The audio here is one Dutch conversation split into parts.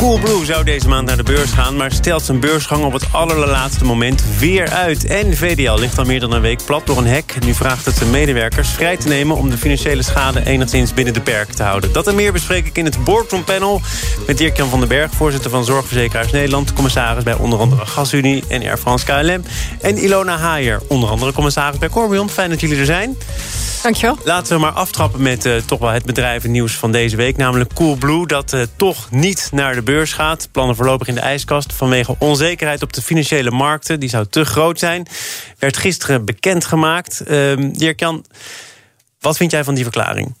Coolblue zou deze maand naar de beurs gaan... maar stelt zijn beursgang op het allerlaatste moment weer uit. En VDL ligt al meer dan een week plat door een hek. Nu vraagt het zijn medewerkers vrij te nemen... om de financiële schade enigszins binnen de perken te houden. Dat en meer bespreek ik in het Boardroom Panel... met Dirk-Jan van den Berg, voorzitter van Zorgverzekeraars Nederland... commissaris bij onder andere GasUnie en Air France KLM... en Ilona Haier, onder andere commissaris bij Corbion. Fijn dat jullie er zijn. Dankjewel. Laten we maar aftrappen met uh, toch wel het bedrijvennieuws van deze week... namelijk Coolblue, dat uh, toch niet naar de beurs gaat. Plannen voorlopig in de ijskast vanwege onzekerheid op de financiële markten. Die zou te groot zijn. Werd gisteren bekendgemaakt. Uh, Dirk-Jan, wat vind jij van die verklaring?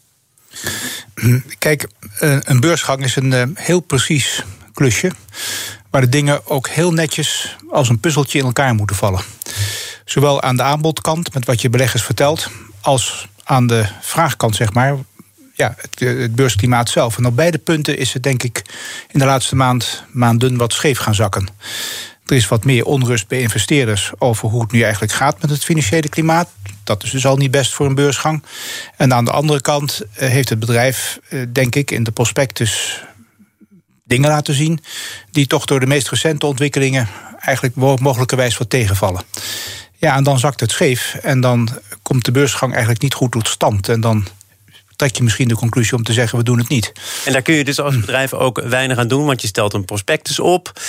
Kijk, eh, een beursgang is een heel precies klusje... waar de dingen ook heel netjes als een puzzeltje in elkaar moeten vallen. Zowel aan de aanbodkant, met wat je beleggers vertelt... als aan de vraagkant, zeg maar, ja, het, het, beursklimaat zelf. En op beide punten is het denk ik in de laatste maand, maanden wat scheef gaan zakken. Er is wat meer onrust bij investeerders over hoe het nu eigenlijk gaat met het financiële klimaat. Dat is dus al niet best voor een beursgang. En aan de andere kant eh, heeft het bedrijf, eh, denk ik, in de prospectus dingen laten zien die toch door de meest recente ontwikkelingen eigenlijk mogelijkerwijs wat tegenvallen. Ja, en dan zakt het scheef en dan komt de beursgang eigenlijk niet goed tot stand. En dan trek je misschien de conclusie om te zeggen: we doen het niet. En daar kun je dus als bedrijf ook weinig aan doen, want je stelt een prospectus op.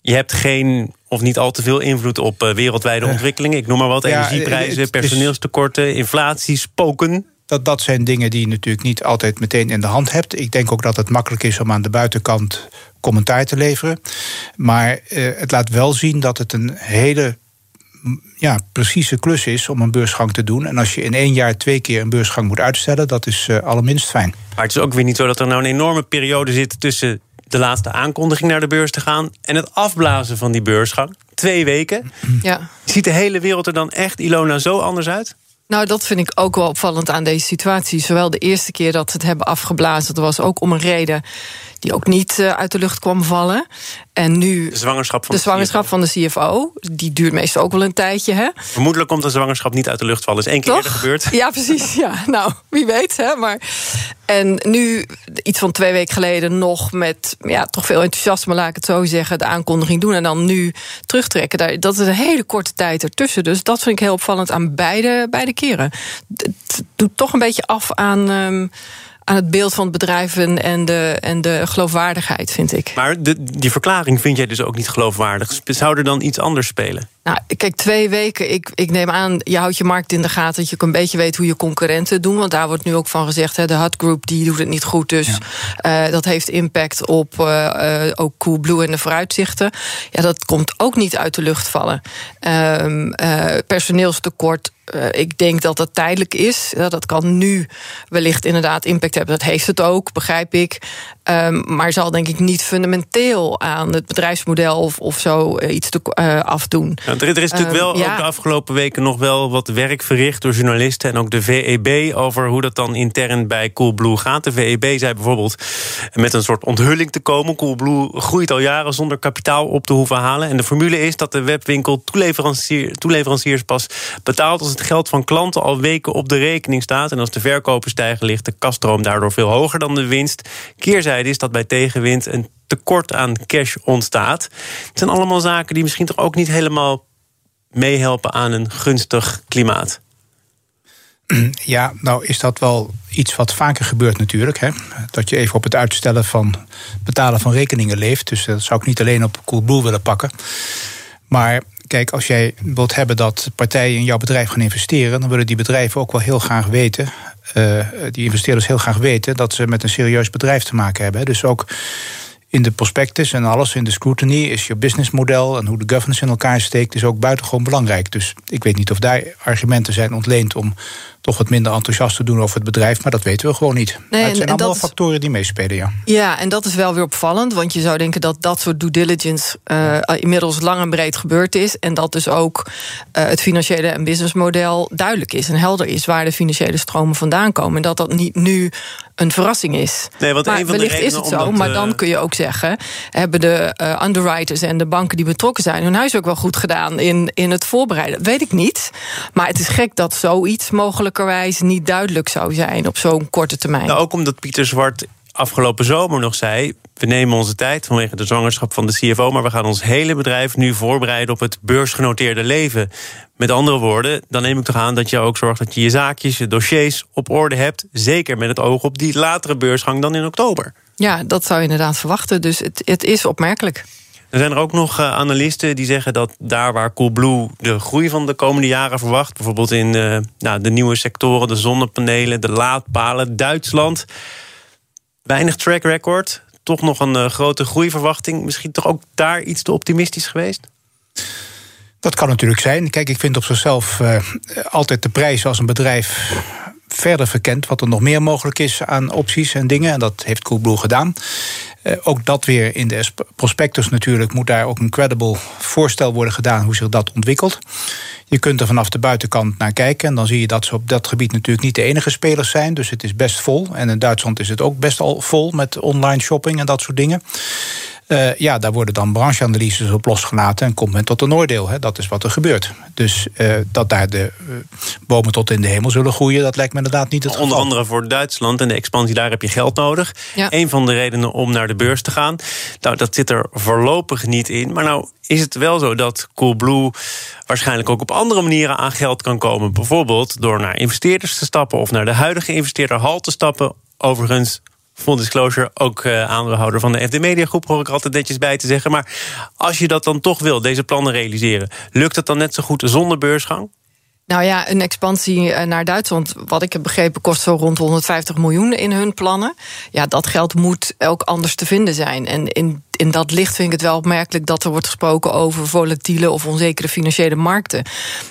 Je hebt geen of niet al te veel invloed op eh, wereldwijde ontwikkelingen. Ik noem maar wat: energieprijzen, personeelstekorten, inflatie, spoken. Dat, dat zijn dingen die je natuurlijk niet altijd meteen in de hand hebt. Ik denk ook dat het makkelijk is om aan de buitenkant commentaar te leveren. Maar eh, het laat wel zien dat het een hele ja, precieze klus is om een beursgang te doen. En als je in één jaar twee keer een beursgang moet uitstellen, dat is uh, allerminst fijn. Maar het is ook weer niet zo dat er nou een enorme periode zit tussen de laatste aankondiging naar de beurs te gaan en het afblazen van die beursgang. Twee weken. Ja. Ziet de hele wereld er dan echt, Ilona, zo anders uit? Nou, dat vind ik ook wel opvallend aan deze situatie. Zowel de eerste keer dat ze het hebben afgeblazen, dat was ook om een reden die ook niet uh, uit de lucht kwam vallen. En nu. De zwangerschap van de, de zwangerschap CFO. van de CFO. Die duurt meestal ook wel een tijdje. Hè? Vermoedelijk komt de zwangerschap niet uit de lucht vallen. Is één keer eerder gebeurd. Ja, precies. Ja, nou, wie weet. Hè? Maar, en nu, iets van twee weken geleden, nog met ja, toch veel enthousiasme, laat ik het zo zeggen, de aankondiging doen. En dan nu terugtrekken. Daar, dat is een hele korte tijd ertussen. Dus dat vind ik heel opvallend aan beide, beide keren. Het doet toch een beetje af aan. Um, aan het beeld van het bedrijf en de, en de geloofwaardigheid, vind ik. Maar de, die verklaring vind jij dus ook niet geloofwaardig. Zou er dan iets anders spelen? Nou, kijk, twee weken. Ik, ik neem aan, je houdt je markt in de gaten. Dat je ook een beetje weet hoe je concurrenten doen. Want daar wordt nu ook van gezegd: hè, de Hut Group die doet het niet goed. Dus ja. uh, dat heeft impact op uh, uh, ook Coolblue en de vooruitzichten. Ja, dat komt ook niet uit de lucht vallen. Um, personeelstekort ik denk dat dat tijdelijk is. Dat kan nu wellicht inderdaad impact hebben. Dat heeft het ook, begrijp ik. Um, maar zal denk ik niet fundamenteel aan het bedrijfsmodel of, of zo iets te afdoen. Er, er, is natuurlijk wel ja. ook de afgelopen weken nog wel wat werk verricht door journalisten en ook de VEB over hoe dat dan intern bij Coolblue gaat. De VEB zei bijvoorbeeld met een soort onthulling te komen. Coolblue groeit al jaren zonder kapitaal op te hoeven halen. En de formule is dat de webwinkel toeleverancier, toeleveranciers pas betaalt als het geld van klanten al weken op de rekening staat. En als de verkopen stijgen, ligt de kaststroom daardoor veel hoger dan de winst. Keerzijde is dat bij tegenwind een tekort aan cash ontstaat. Het zijn allemaal zaken die misschien toch ook niet helemaal meehelpen aan een gunstig klimaat. Ja, nou is dat wel iets wat vaker gebeurt natuurlijk. Hè? Dat je even op het uitstellen van betalen van rekeningen leeft. Dus dat zou ik niet alleen op Coolblue willen pakken. Maar kijk, als jij wilt hebben dat partijen in jouw bedrijf gaan investeren, dan willen die bedrijven ook wel heel graag weten, uh, die investeerders heel graag weten, dat ze met een serieus bedrijf te maken hebben. Dus ook in de prospectus en alles, in de scrutiny, is je businessmodel en hoe de governance in elkaar steekt, is ook buitengewoon belangrijk. Dus ik weet niet of daar argumenten zijn ontleend om toch wat minder enthousiast te doen over het bedrijf. Maar dat weten we gewoon niet. Nee, het zijn en, allemaal factoren die meespelen, ja. Ja, en dat is wel weer opvallend. Want je zou denken dat dat soort due diligence uh, inmiddels lang en breed gebeurd is. En dat dus ook uh, het financiële en businessmodel duidelijk is en helder is waar de financiële stromen vandaan komen. En dat dat niet nu een verrassing is. Nee, want maar een van wellicht de is het zo, maar dan kun je ook zeggen... hebben de uh, underwriters en de banken die betrokken zijn... hun huis ook wel goed gedaan in, in het voorbereiden? Weet ik niet. Maar het is gek dat zoiets mogelijkerwijs niet duidelijk zou zijn... op zo'n korte termijn. Nou, ook omdat Pieter Zwart afgelopen zomer nog zei... we nemen onze tijd vanwege de zwangerschap van de CFO... maar we gaan ons hele bedrijf nu voorbereiden op het beursgenoteerde leven. Met andere woorden, dan neem ik toch aan dat je ook zorgt... dat je je zaakjes, je dossiers op orde hebt... zeker met het oog op die latere beursgang dan in oktober. Ja, dat zou je inderdaad verwachten. Dus het, het is opmerkelijk. Er zijn er ook nog uh, analisten die zeggen dat daar waar Coolblue de groei van de komende jaren verwacht, bijvoorbeeld in uh, nou, de nieuwe sectoren, de zonnepanelen, de laadpalen, Duitsland, weinig track record, toch nog een uh, grote groeiverwachting. Misschien toch ook daar iets te optimistisch geweest? Dat kan natuurlijk zijn. Kijk, ik vind op zichzelf altijd de prijs als een bedrijf verder verkent wat er nog meer mogelijk is aan opties en dingen. En dat heeft Coolblue gedaan. Uh, ook dat weer in de prospectus natuurlijk moet daar ook een credible voorstel worden gedaan hoe zich dat ontwikkelt. Je kunt er vanaf de buitenkant naar kijken en dan zie je dat ze op dat gebied natuurlijk niet de enige spelers zijn. Dus het is best vol. En in Duitsland is het ook best al vol met online shopping en dat soort dingen. Uh, ja, daar worden dan brancheanalyses op losgelaten en komt men tot een oordeel. Hè. Dat is wat er gebeurt. Dus uh, dat daar de uh, bomen tot in de hemel zullen groeien, dat lijkt me inderdaad niet het Onder geval. andere voor Duitsland en de expansie, daar heb je geld nodig. Ja. Een van de redenen om naar de beurs te gaan. Nou, dat zit er voorlopig niet in. Maar nou is het wel zo dat Coolblue waarschijnlijk ook op andere manieren aan geld kan komen. Bijvoorbeeld door naar investeerders te stappen of naar de huidige investeerder Hal te stappen. Overigens full disclosure, ook uh, aandeelhouder van de FD Media Groep, hoor ik altijd netjes bij te zeggen. Maar als je dat dan toch wil, deze plannen realiseren, lukt het dan net zo goed zonder beursgang? Nou ja, een expansie eh, naar Duitsland, wat ik heb begrepen, kost zo rond 150 miljoen in hun plannen. Ja, dat geld moet ook anders te vinden zijn. En in in dat licht vind ik het wel opmerkelijk dat er wordt gesproken over volatiele of onzekere financiële markten.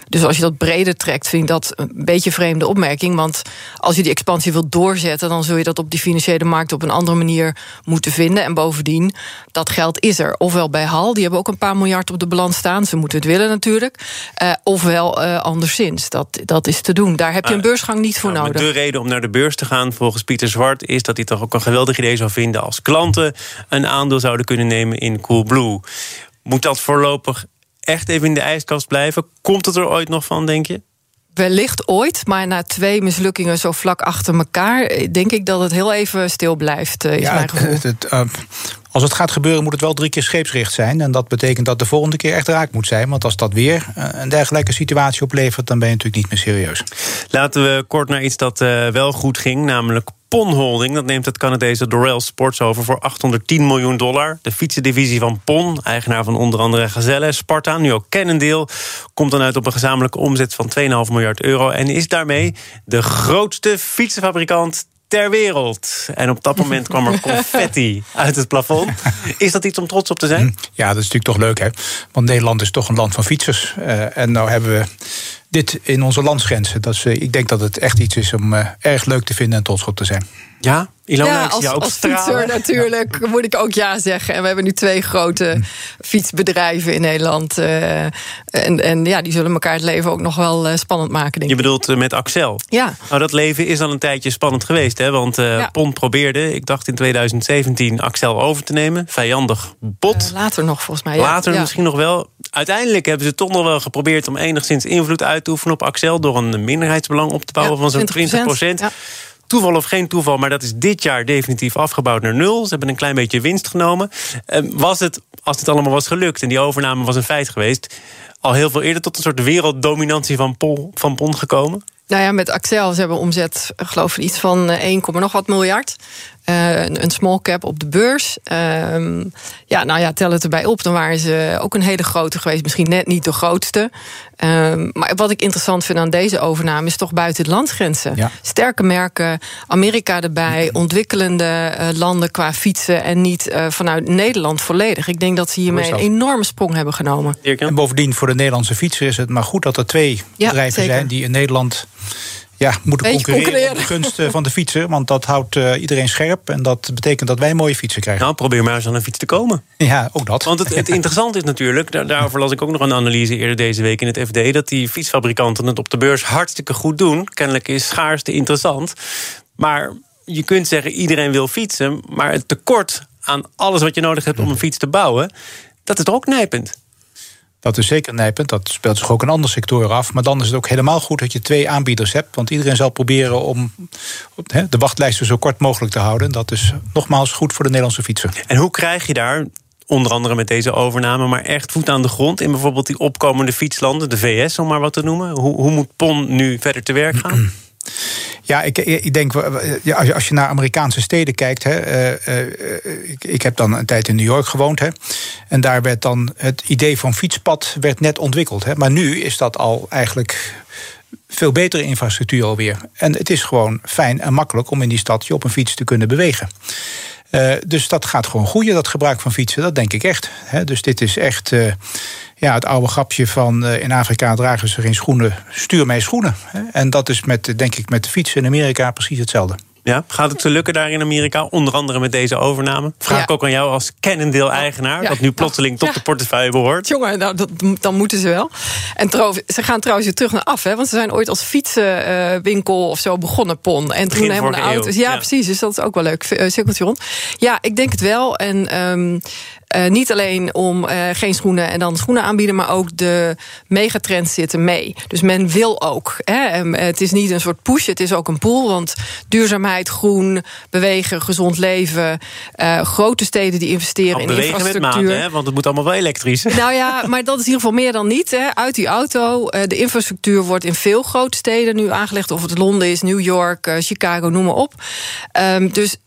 Dus als je dat breder trekt, vind ik dat een beetje een vreemde opmerking. Want als je die expansie wilt doorzetten, dan zul je dat op die financiële markt op een andere manier moeten vinden. En bovendien, dat geld is er. Ofwel bij HAL, die hebben ook een paar miljard op de balans staan. Ze moeten het willen natuurlijk. Uh, ofwel uh, anderszins. Dat, dat is te doen. Daar heb je een beursgang niet voor nou, nodig. De reden om naar de beurs te gaan, volgens Pieter Zwart, is dat hij toch ook een geweldig idee zou vinden als klanten een aandeel zouden kunnen nemen in Coolblue. Moet dat voorlopig echt even in de ijskast blijven? Komt het er ooit nog van, denk je? Wellicht ooit, maar na twee mislukkingen zo vlak achter elkaar, denk ik dat het heel even stil blijft. Is ja, mijn gevoel. Het, het, uh, als het gaat gebeuren, moet het wel drie keer scheepsricht zijn. En dat betekent dat de volgende keer echt raak moet zijn. Want als dat weer een dergelijke situatie oplevert, dan ben je natuurlijk niet meer serieus. Laten we kort naar iets dat uh, wel goed ging, namelijk PON Holding. Dat neemt het Canadese Dorel Sports over voor 810 miljoen dollar. De fietsendivisie van PON, eigenaar van onder andere Gazelle, Sparta, nu ook Cannondale, komt dan uit op een gezamenlijke omzet van 2,5 miljard euro. En is daarmee de grootste fietsenfabrikant ter wereld. En op dat moment kwam er confetti uit het plafond. Is dat iets om trots op te zijn? Ja, dat is natuurlijk toch leuk, hè? Want Nederland is toch een land van fietsers. Uh, en nou hebben we dit in onze landsgrenzen. Dat is, uh, ik denk dat het echt iets is om uh, erg leuk te vinden en trots op te zijn. Ja, Ilona, ja, als, als fietser natuurlijk moet ik ook ja zeggen. En we hebben nu twee grote fietsbedrijven in Nederland. Uh, en, en ja, die zullen elkaar het leven ook nog wel uh, spannend maken. Denk Je bedoelt uh, met Axel? Ja. Nou, dat leven is al een tijdje spannend geweest. Hè? Want ja. Pont probeerde, ik dacht in 2017, Axel over te nemen. Vijandig bot. later nog, volgens mij. Ja. Later misschien nog wel. Uiteindelijk hebben ze toch nog wel geprobeerd om enigszins invloed uit te oefenen op Axel. Door een minderheidsbelang op te bouwen van zo'n 20 procent. Toeval of geen toeval, maar dat is dit jaar definitief afgebouwd naar nul. Ze hebben een klein beetje winst genomen. Was het, als het allemaal was gelukt en die overname was een feit geweest... al heel veel eerder tot een soort werelddominantie van, Pol, van Pond gekomen? Nou ja, met Axel, ze hebben omzet, geloof ik, iets van 1, nog wat miljard. Uh, een small cap op de beurs. Uh, ja, nou ja, tel het erbij op. Dan waren ze ook een hele grote geweest. Misschien net niet de grootste. Uh, maar wat ik interessant vind aan deze overname... is toch buiten de landsgrenzen. Ja. Sterke merken, Amerika erbij... ontwikkelende uh, landen qua fietsen... en niet uh, vanuit Nederland volledig. Ik denk dat ze hiermee een enorme sprong hebben genomen. En bovendien, voor de Nederlandse fietser is het maar goed... dat er twee ja, bedrijven zeker. zijn die in Nederland ja, moeten concurreren, concurreren. de gunst van de fietser. Want dat houdt iedereen scherp. En dat betekent dat wij mooie fietsen krijgen. Nou, probeer maar eens aan een fiets te komen. Ja, ook dat. Want het, het interessante is natuurlijk, daarover las ik ook nog een analyse eerder deze week in het FD, dat die fietsfabrikanten het op de beurs hartstikke goed doen. Kennelijk is schaarste interessant. Maar je kunt zeggen, iedereen wil fietsen. Maar het tekort aan alles wat je nodig hebt om een fiets te bouwen, dat is toch ook nijpend. Dat is zeker nijpend. Dat speelt zich ook in andere sectoren af. Maar dan is het ook helemaal goed dat je twee aanbieders hebt. Want iedereen zal proberen om de wachtlijsten zo kort mogelijk te houden. Dat is nogmaals goed voor de Nederlandse fietsen. En hoe krijg je daar onder andere met deze overname, maar echt voet aan de grond in bijvoorbeeld die opkomende fietslanden, de VS om maar wat te noemen? Hoe, hoe moet PON nu verder te werk gaan? Ja, ik, ik denk, als je naar Amerikaanse steden kijkt. Hè, uh, uh, ik, ik, heb dan een tijd in New York gewoond. Hè, en daar werd dan het idee van fietspad werd net ontwikkeld. Hè, maar nu is dat al eigenlijk veel betere infrastructuur alweer. En het is gewoon fijn en makkelijk om in die stad je op een fiets te kunnen bewegen. Uh, dus dat gaat gewoon groeien, dat gebruik van fietsen. Dat denk ik echt. Dus dit is echt uh, ja, het oude grapje van uh, in Afrika dragen ze geen schoenen, stuur mij schoenen. En dat is met, denk ik, met de fietsen in Amerika precies hetzelfde. Ja, gaat het te lukken daar in Amerika? Onder andere met deze overname. Vraag ik ook aan jou als Cannondale-eigenaar... dat nu plotseling tot de portefeuille behoort. Jongen, nou, dat, dan moeten ze wel. En ze gaan trouwens weer terug naar af. Hè, want ze zijn ooit als fietsenwinkel of zo begonnen, Pon. En toen helemaal de auto's. Ja, precies. Dus dat is ook wel leuk. Uh, cirkeltje rond. Ja, ik denk het wel. En... Um, uh, niet alleen om uh, geen schoenen en dan schoenen aanbieden, maar ook de megatrends zitten mee. Dus men wil ook. Hè, het is niet een soort push, het is ook een pool. Want duurzaamheid, groen, bewegen, gezond leven. Uh, grote steden die investeren in infrastructuur. Met hè, want het moet allemaal wel elektrisch. Nou ja, maar dat is in ieder geval meer dan niet. Hè. Uit die auto. de infrastructuur wordt in veel grote steden nu aangelegd. Of het Londen is, New York, Chicago, noem maar op. Um, dus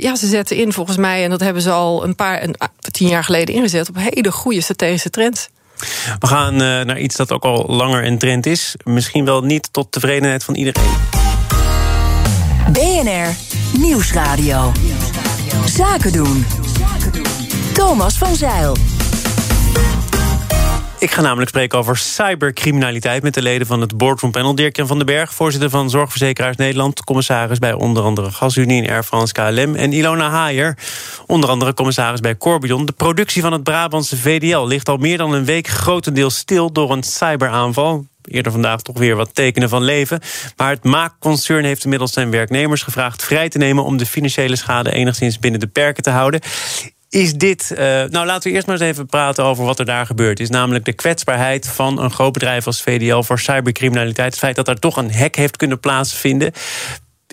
ja, ze zetten in volgens mij, en dat hebben ze al een paar, een, tien jaar geleden ingezet op hele goede strategische trends. We gaan uh, naar iets dat ook al langer een trend is. Misschien wel niet tot tevredenheid van iedereen. BNR Nieuwsradio. Zaken doen. Thomas van Zeil. Ik ga namelijk spreken over cybercriminaliteit met de leden van het boardroom panel. Dirk-Jan van den Berg, voorzitter van Zorgverzekeraars Nederland, commissaris bij onder andere GasUnie en Air France KLM. En Ilona Haier, onder andere commissaris bij Corbion. De productie van het Brabantse VDL ligt al meer dan een week grotendeels stil door een cyberaanval eerder vandaag toch weer wat tekenen van leven. Maar het Maak-concern heeft inmiddels zijn werknemers gevraagd vrij te nemen om de financiële schade enigszins binnen de perken te houden. Is dit. Uh, nou, laten we eerst maar eens even praten over wat er daar gebeurd is. Namelijk de kwetsbaarheid van een groot bedrijf als VDL voor cybercriminaliteit. Het feit dat er toch een hack heeft kunnen plaatsvinden.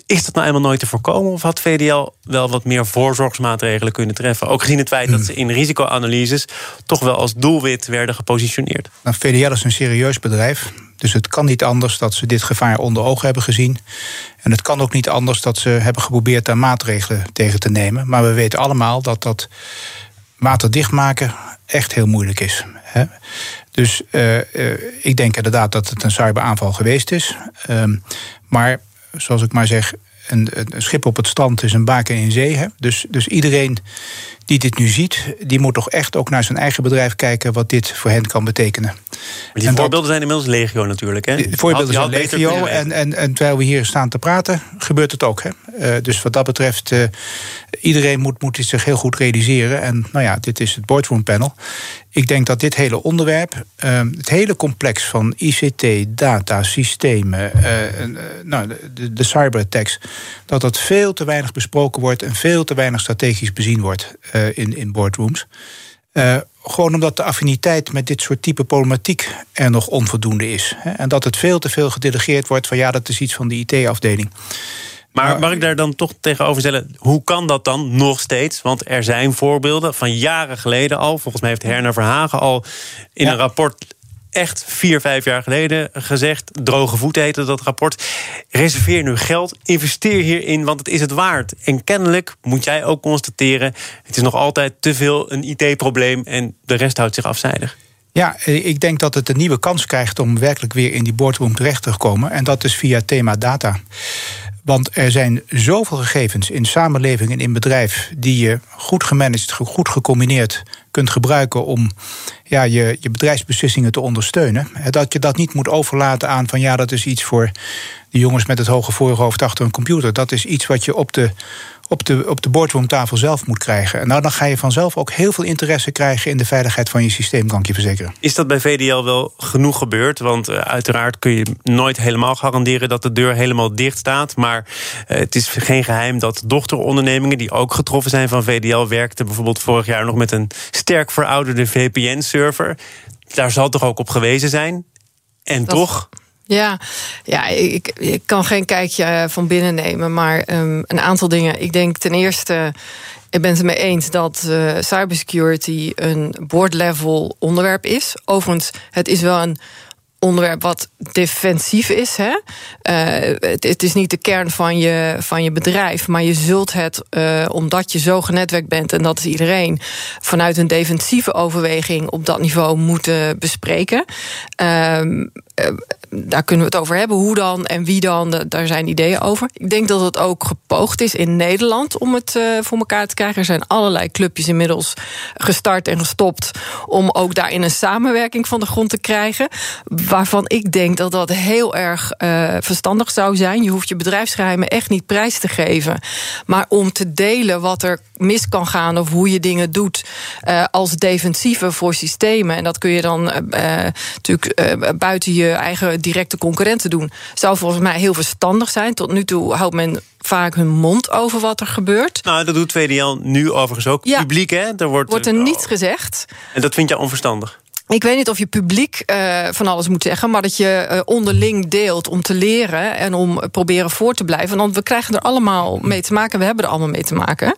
Is dat nou helemaal nooit te voorkomen? Of had VDL wel wat meer voorzorgsmaatregelen kunnen treffen? Ook gezien het feit dat ze in risicoanalyses toch wel als doelwit werden gepositioneerd. Nou, VDL is een serieus bedrijf. Dus het kan niet anders dat ze dit gevaar onder ogen hebben gezien. En het kan ook niet anders dat ze hebben geprobeerd daar maatregelen tegen te nemen. Maar we weten allemaal dat dat waterdicht maken echt heel moeilijk is. Hè? Dus uh, uh, ik denk inderdaad dat het een cyberaanval geweest is. Uh, maar zoals ik maar zeg, een, een, schip op het strand is een baken in zee. Hè? Dus, dus iedereen die dit nu ziet, die moet toch echt ook naar zijn eigen bedrijf kijken wat dit voor hen kan betekenen. Maar die voorbeelden zijn inmiddels legio natuurlijk. Hè? De voorbeelden zijn legio. En, en, en terwijl we hier staan te praten, gebeurt het ook. Hè? Uh, dus wat dat betreft, uh, iedereen moet, moet zich heel goed realiseren. En nou ja, dit is het boardroom panel. Ik denk dat dit hele onderwerp, uh, het hele complex van ICT, data, systemen, nou, de, de cyberattacks, dat dat veel te weinig besproken wordt en veel te weinig strategisch bezien wordt in, in boardrooms. Uh, gewoon omdat de affiniteit met dit soort type problematiek er nog onvoldoende is. En dat het veel te veel gedelegeerd wordt van ja, dat is iets van de IT-afdeling. Maar mag ik daar dan toch tegenover stellen, hoe kan dat dan nog steeds? Want er zijn voorbeelden van jaren geleden al. Volgens mij heeft Herner Verhagen al in een rapport echt vier, vijf jaar geleden gezegd. Droge voeten heette dat rapport. Reserveer nu geld, investeer hierin, want het is het waard. En kennelijk moet jij ook constateren... het is nog altijd te veel een IT-probleem... en de rest houdt zich afzijdig. Ja, ik denk dat het een nieuwe kans krijgt om werkelijk weer in die boardroom terecht te komen. En dat is via thema data. Want er zijn zoveel gegevens in samenleving en in bedrijf die je goed gemanaged, goed gecombineerd kunt gebruiken om ja, je, je bedrijfsbeslissingen te ondersteunen. Dat je dat niet moet overlaten aan van ja, dat is iets voor de jongens met het hoge voorhoofd achter een computer. Dat is iets wat je op de op de, op de boardroomtafel zelf moet krijgen. En nou, dan ga je vanzelf ook heel veel interesse krijgen in de veiligheid van je systeem, kan ik je verzekeren. Is dat bij VDL wel genoeg gebeurd? Want uh, uiteraard kun je nooit helemaal garanderen dat de deur helemaal dicht staat. Maar uh, het is geen geheim dat dochterondernemingen die ook getroffen zijn van VDL werkten bijvoorbeeld vorig jaar nog met een sterk verouderde Daar zal toch ook op gewezen zijn? En dat... toch ja, ja ik, ik kan geen kijkje eh, van binnen nemen, maar um, een aantal dingen. Ik denk ten eerste, ik ben het mee eens dat uh, cybersecurity een board-level onderwerp is. Overigens, het is wel een onderwerp wat defensief is. Hè? Uh, het, is niet de kern van je, van je bedrijf, maar je zult het, uh, omdat je zo genetwerkt bent, en dat is iedereen, vanuit een defensieve overweging op dat niveau moeten bespreken. Uh, daar kunnen we het over hebben. Hoe dan en wie dan, daar zijn ideeën over. Ik denk dat het ook gepoogd is in Nederland om het voor elkaar te krijgen. Er zijn allerlei clubjes inmiddels gestart en gestopt om ook daarin een samenwerking van de grond te krijgen waarvan ik denk dat dat heel erg uh, verstandig zou zijn. Je hoeft je bedrijfsgeheimen echt niet prijs te geven. Maar om te delen wat er mis kan gaan of hoe je dingen doet uh, als defensieve voor systemen. En dat kun je dan uh, natuurlijk buiten je eigen directe concurrenten doen. Zou volgens mij heel verstandig zijn. Tot nu toe houdt men vaak hun mond over wat er gebeurt. Nou, dat doet VDL nu overigens ook ja. publiek, hè? Er wordt, wordt er niets gezegd. En dat vind je onverstandig? Ik weet niet of je publiek uh, van alles moet zeggen, maar dat je uh, onderling deelt om te leren en om proberen voor te blijven. Want we krijgen er allemaal mee te maken, we hebben er allemaal mee te maken.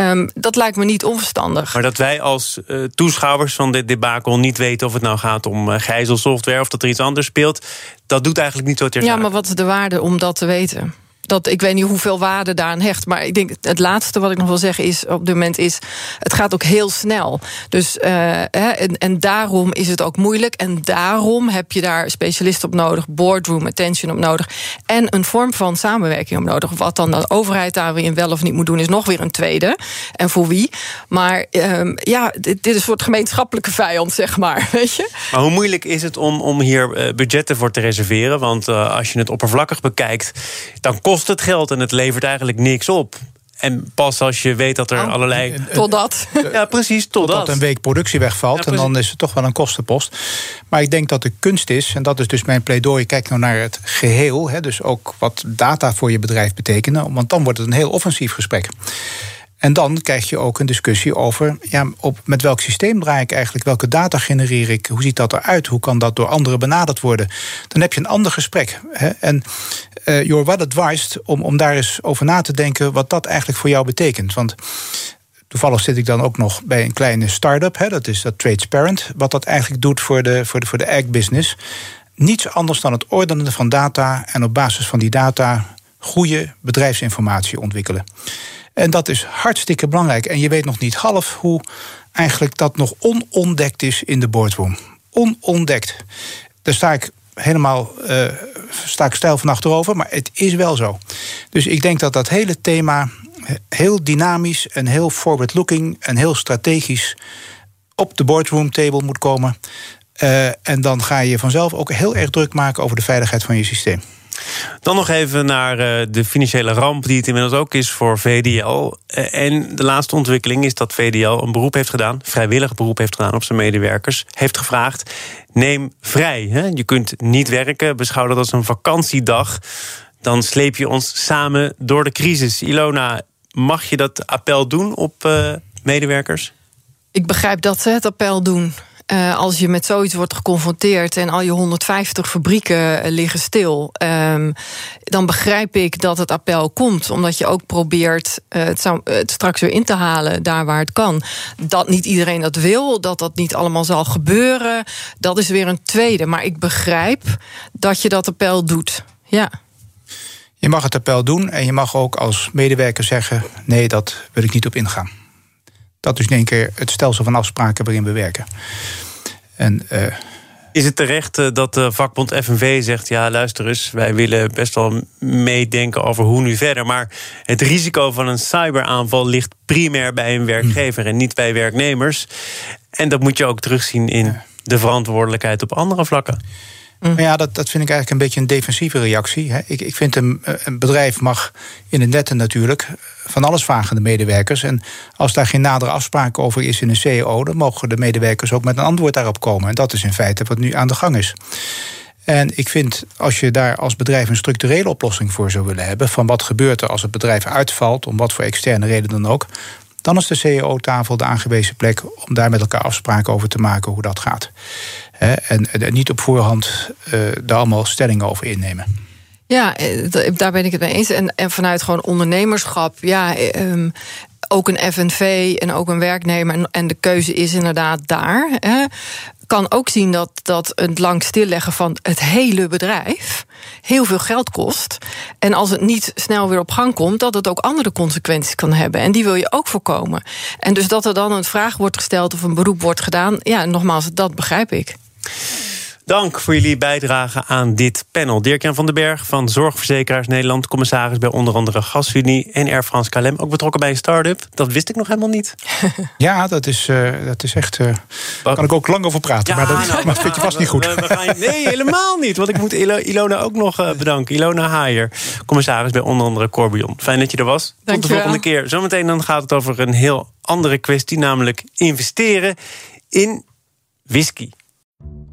Um, dat lijkt me niet onverstandig. Maar dat wij als uh, toeschouwers van dit debakel niet weten of het nou gaat om gijzelsoftware of dat er iets anders speelt, dat doet eigenlijk niet zo ter Ja, maar wat is de waarde om dat te weten? Dat, ik weet niet hoeveel waarde daaraan hecht. Maar ik denk het laatste wat ik nog wil zeggen is op dit moment is... het gaat ook heel snel. Dus, uh, en, en daarom is het ook moeilijk. En daarom heb je daar specialisten op nodig... boardroom attention op nodig... en een vorm van samenwerking op nodig. Wat dan de overheid daar weer wel of niet moet doen... is nog weer een tweede. En voor wie? Maar um, ja, dit, is een soort gemeenschappelijke vijand, zeg maar. Weet je? Maar hoe moeilijk is het om, om hier eh, budgetten voor te reserveren? Want uh, als je het oppervlakkig bekijkt... dan kost kost het geld en het levert eigenlijk niks op. En pas als je weet dat er oh, allerlei. Totdat. Ja, precies, totdat. Totdat een week productie wegvalt. en dan is het toch wel een kostenpost. Maar ik denk dat de kunst is, en dat is dus mijn pleidooi. Kijk nou naar het geheel. Hè, dus ook wat data voor je bedrijf betekenen. Want dan wordt het een heel offensief gesprek. En dan krijg je ook een discussie over ja, op, met welk systeem draai ik eigenlijk, welke data genereer ik, hoe ziet dat eruit, hoe kan dat door anderen benaderd worden. Dan heb je een ander gesprek. Hè? En uh, well advised om, om daar eens over na te denken wat dat eigenlijk voor jou betekent. Want Toevallig zit ik dan ook nog bij een kleine start-up, hè, dat is dat Tradesparent, wat dat eigenlijk doet voor de, voor de, voor de ag-business. Niets anders dan het ordenen van data en op basis van die data goede bedrijfsinformatie ontwikkelen. En dat is hartstikke belangrijk. En je weet nog niet half hoe eigenlijk dat nog onontdekt is in de boardroom. Onontdekt. Daar sta ik helemaal uh, sta ik stijl van achterover, maar het is wel zo. Dus ik denk dat dat hele thema heel dynamisch en heel forward-looking en heel strategisch op de boardroom table moet komen. Uh, en dan ga je vanzelf ook heel erg druk maken over de veiligheid van je systeem. Dan nog even naar eh, de financiële ramp die het inmiddels ook is voor VDL. Eh, en de laatste ontwikkeling is dat VDL een beroep heeft gedaan, vrijwillig beroep heeft gedaan op zijn medewerkers. Heeft gevraagd: neem vrij. Hè? Je kunt niet werken, beschouw dat als een vakantiedag. Dan sleep je ons samen door de crisis. Ilona, mag je dat appel doen op uh, medewerkers? Ik begrijp dat ze het appel doen. Uh, als je met zoiets wordt geconfronteerd en al je 150 fabrieken uh, liggen stil, um, dan begrijp ik dat het appel komt. Omdat je ook probeert uh, het, het, straks weer in te halen, daar waar het kan. Dat niet iedereen dat wil, dat dat niet allemaal zal gebeuren, dat is weer een tweede. Maar ik begrijp dat je dat appel doet. Ja. Je mag het appel doen en je mag ook als medewerker zeggen: nee, dat wil ik niet op ingaan. Dat is in één keer het stelsel van afspraken waarin we werken. En uh, Is het terecht eh, dat de vakbond FNV zegt: ja, luister eens, wij willen best wel meedenken over hoe nu verder. Maar het risico van een cyberaanval ligt primair bij een werkgever en niet bij werknemers. En dat moet je ook terugzien in de verantwoordelijkheid op andere vlakken. Mm. Maar ja, dat, dat vind ik eigenlijk een beetje een defensieve reactie. Ik, ik vind een, een bedrijf mag in het netten natuurlijk van alles vragen de medewerkers. En als daar geen nadere afspraak over is in een CEO, dan mogen de medewerkers ook met een antwoord daarop komen. En dat is in feite wat nu aan de gang is. En ik vind, als je daar als bedrijf een structurele oplossing voor zou willen hebben, van wat gebeurt er als het bedrijf uitvalt, om wat voor externe reden dan ook, dan is de CEO-tafel de aangewezen plek om daar met elkaar afspraken over te maken hoe dat gaat. En, niet op voorhand uh, daar allemaal stellingen over innemen. Ja, eh, daar ben ik het mee eens. En, en vanuit gewoon ondernemerschap, ja, um, ook een FNV en ook een werknemer. En de keuze is inderdaad daar. Hè, kan ook zien dat, dat het lang stilleggen van het hele bedrijf heel veel geld kost. En als het niet snel weer op gang komt, dat het ook andere consequenties kan hebben. En die wil je ook voorkomen. En dus dat er dan een vraag wordt gesteld of een beroep wordt gedaan, ja, nogmaals, dat begrijp ik. Dank voor jullie bijdrage aan dit panel. Dirk-Jan van den Berg van Zorgverzekeraars Nederland... commissaris bij onder andere Gasunie en Air France KLM... ook betrokken bij een start-up. Dat wist ik nog helemaal niet. Ja, dat is, uh, dat is echt... Uh, daar kan ik ook lang over praten, maar dat nou, vind je vast niet goed. We, gaan, nee, helemaal niet. Want ik moet Ilona ook nog uh, bedanken. Ilona Haier, commissaris bij onder andere Corbion. Fijn dat je er was. Tot de volgende keer. Zometeen dan gaat het over een heel andere kwestie... namelijk investeren in whisky.